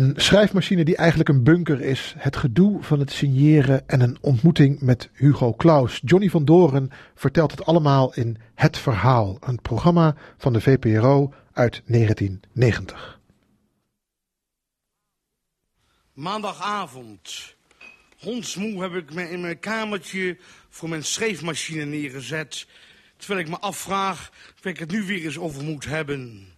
Een schrijfmachine die eigenlijk een bunker is. Het gedoe van het signeren en een ontmoeting met Hugo Claus. Johnny van Doren vertelt het allemaal in Het Verhaal. Een programma van de VPRO uit 1990. Maandagavond. Hondsmoe heb ik me in mijn kamertje voor mijn schreefmachine neergezet. Terwijl ik me afvraag waar ik het nu weer eens over moet hebben.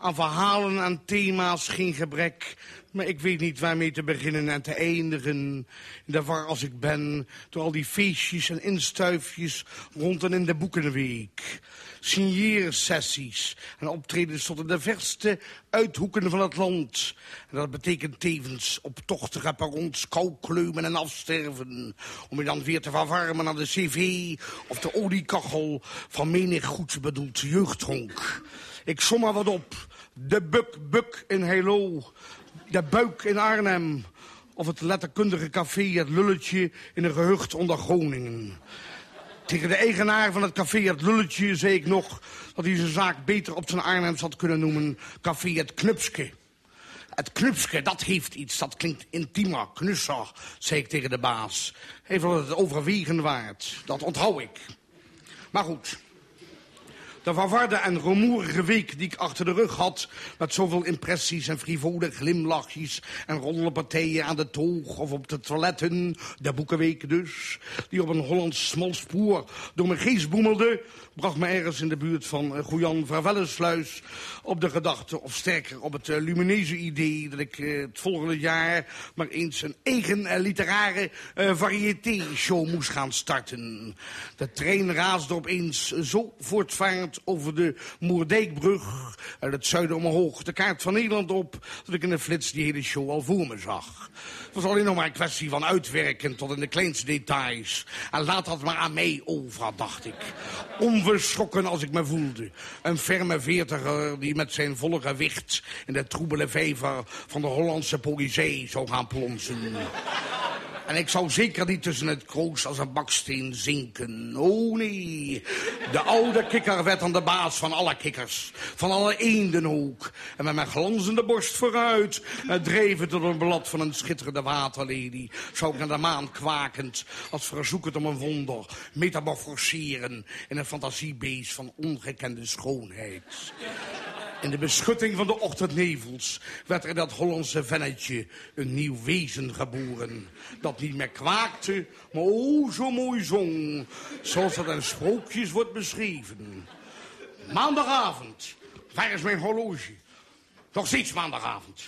Aan verhalen, aan thema's, geen gebrek. Maar ik weet niet waarmee te beginnen en te eindigen. In de war als ik ben, door al die feestjes en instuifjes rond en in de boekenweek. Signeersessies en optredens tot in de verste uithoeken van het land. En dat betekent tevens op tocht rond koukleumen en afsterven. Om je dan weer te verwarmen aan de cv of de oliekachel van menig goed bedoeld jeugdhonk. Ik som maar wat op. De Buk-Buk in Helo. De Buik in Arnhem. Of het letterkundige café Het Lulletje in een gehucht onder Groningen. Tegen de eigenaar van het café Het Lulletje zei ik nog... dat hij zijn zaak beter op zijn Arnhems had kunnen noemen... Café Het Knupske. Het knupske, dat heeft iets, dat klinkt intiemer, knusser, zei ik tegen de baas. Even het overwegen waard, dat onthoud ik. Maar goed, de verwarde en rumoerige week die ik achter de rug had... met zoveel impressies en frivole glimlachjes... en rollenpartijen aan de toog of op de toiletten... de boekenweek dus, die op een Hollands smalspoor door mijn geest boemelde... bracht me ergens in de buurt van uh, Goejan Vervellensluis op de gedachte... of sterker op het uh, lumineuze idee dat ik uh, het volgende jaar... maar eens een eigen literaire variété-show moest gaan starten. De trein raasde opeens zo voortvarend over de Moerdijkbrug uit het zuiden omhoog de kaart van Nederland op... dat ik in de flits die hele show al voor me zag. Het was alleen nog maar een kwestie van uitwerken tot in de kleinste details. En laat dat maar aan mij over, dacht ik. Onverschrokken als ik me voelde. Een ferme veertiger die met zijn volle gewicht... in de troebele vijver van de Hollandse poëzie zou gaan plonsen. En ik zou zeker niet tussen het kroos als een baksteen zinken. Oh nee. De oude kikker werd dan de baas van alle kikkers. Van alle eenden ook. En met mijn glanzende borst vooruit... dreven tot een blad van een schitterende waterlady... zou ik naar de maan kwakend... als verzoekend om een wonder... metamorfoseren in een fantasiebeest van ongekende schoonheid. In de beschutting van de ochtendnevels werd er dat Hollandse vennetje een nieuw wezen geboren. Dat niet meer kwaakte, maar o zo mooi zong. Zoals dat in sprookjes wordt beschreven. Maandagavond. Waar is mijn horloge? Nog steeds maandagavond.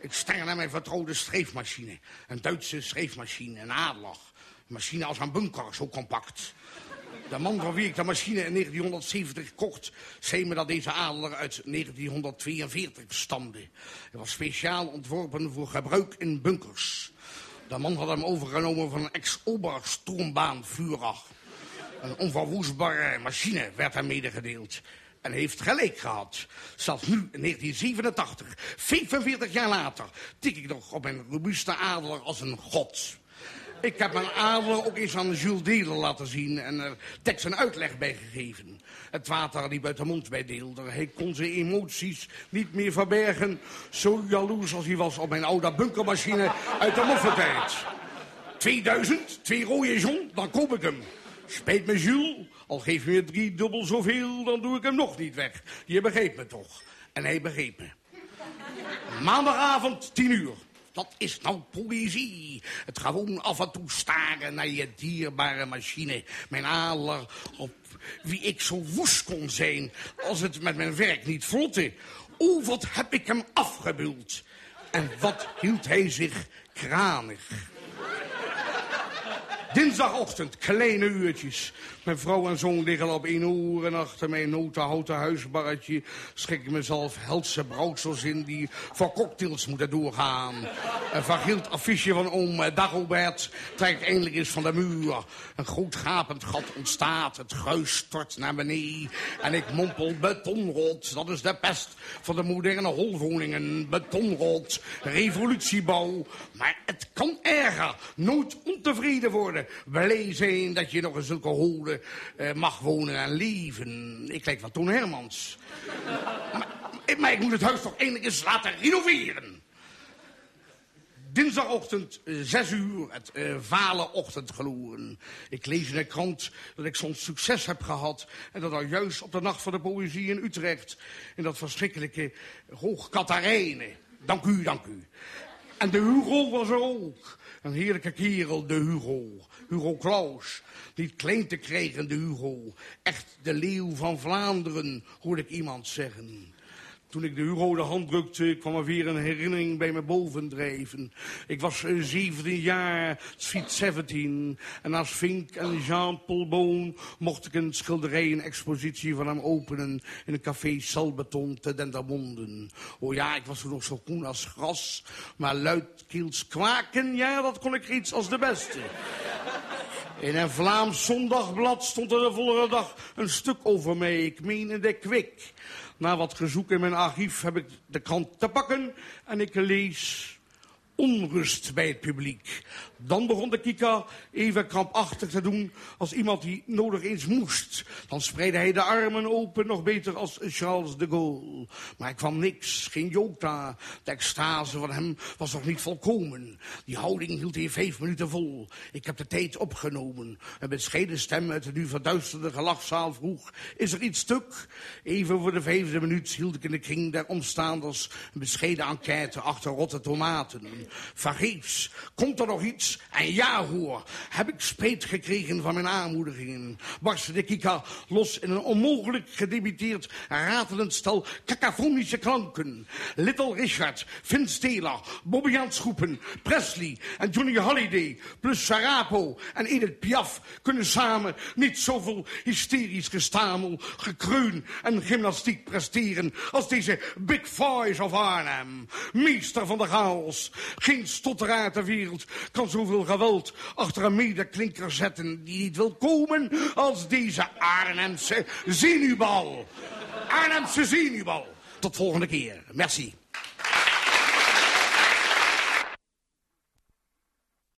Ik ster naar mijn vertrouwde schreefmachine. Een Duitse schreefmachine, een Adler. Een machine als een bunker, zo compact. De man van wie ik de machine in 1970 kocht... zei me dat deze adelaar uit 1942 stamde. Hij was speciaal ontworpen voor gebruik in bunkers. De man had hem overgenomen van een ex-oberstroombaanvuurder. Een onverwoestbare machine werd hem medegedeeld. En heeft gelijk gehad. Zelfs nu, in 1987, 45 jaar later... tik ik nog op mijn robuuste adelaar als een god. Ik heb mijn adel ook eens aan Jules Deler laten zien en er tekst een uitleg bij gegeven. Het water liep uit de mond bij. Hij kon zijn emoties niet meer verbergen. Zo jaloers als hij was op mijn oude bunkermachine uit de moffentijd. 2000, twee rode zon, dan koop ik hem. Spijt me, Jules. Al geef je me drie dubbel zoveel, dan doe ik hem nog niet weg. Je begreep me toch? En hij begreep me. Maandagavond, tien uur. Dat is nou poëzie. Het gewoon af en toe staren naar je dierbare machine. Mijn adelaar op wie ik zo woest kon zijn als het met mijn werk niet vlotte. O, wat heb ik hem afgebeuld. En wat hield hij zich kranig. Dinsdagochtend, kleine uurtjes. Mijn vrouw en zoon liggen op één oer en achter mijn notenhouten huisbarretje schik ik mezelf helse brouwsels in die voor cocktails moeten doorgaan. Een vergild affiche van oom Dagobert trekt eindelijk eens van de muur. Een groot gapend gat ontstaat, het gruis stort naar beneden. En ik mompel betonrot, dat is de pest van de moderne holwoningen. Betonrot, revolutiebouw. Maar het kan erger, nooit ontevreden worden. Zijn dat je nog in zulke holen uh, mag wonen en leven. Ik lijk van Toon Hermans. maar, ik moet het huis toch eindelijk eens laten renoveren. Dinsdagochtend, uh, zes uur, het uh, vale ochtendgloren. Ik lees in de krant dat ik zo'n succes heb gehad. En dat al juist op de Nacht van de Poëzie in Utrecht. In dat verschrikkelijke Hoog Katarijnen. Dank u, dank u. En de Hugo was er ook. Een heerlijke kerel, de Hugo. Hugo Claus. Niet klein te krijgen, de Hugo. Echt de leeuw van Vlaanderen, hoorde ik iemand zeggen. Toen ik de Hugo de hand drukte, kwam er weer een herinnering bij me bovendrijven. Ik was 17 eh, jaar, sweet 17. En naast Vink en Jean-Paul Boon mocht ik een schilderij, een expositie van hem openen... in een café Salbeton te Dendermonden. Oh ja, ik was toen nog zo koen als gras. Maar luidkeels kwaken, ja, dat kon ik iets als de beste. In een Vlaams zondagblad stond er de volgende dag een stuk over mij. Ik meen in de kwik. Na wat gezoek in mijn archief heb ik de krant te pakken en ik lees onrust bij het publiek. Dan begon de Kika even krampachtig te doen als iemand die nodig eens moest. Dan spreidde hij de armen open, nog beter als Charles de Gaulle. Maar er kwam niks, geen jota. De extase van hem was nog niet volkomen. Die houding hield hij vijf minuten vol. Ik heb de tijd opgenomen. Een bescheiden stem uit de nu verduisterde gelachzaal vroeg... Is er iets stuk? Even voor de vijfde minuut hield ik in de kring der omstaanders... een bescheiden enquête achter rotte tomaten. Vergeefs. Komt er nog iets? En ja hoor, heb ik spijt gekregen van mijn aanmoedigingen. Barstte de kika los in een onmogelijk gedebiteerd ratelend stel cacophonische klanken. Little Richard, Vince Taylor, Bobby Schoepen, Presley en Johnny Holiday... plus Sarapo en Edith Piaf kunnen samen niet zoveel hysterisch gestamel, gekreun en gymnastiek presteren... als deze Big Voice of Arnhem, meester van de chaos... Geen stotteraar ter wereld kan zoveel geweld achter een medeklinker zetten die niet wil komen als deze Arnhemse zenuwbal. Arnhemse zenuwbal. Tot volgende keer. Merci.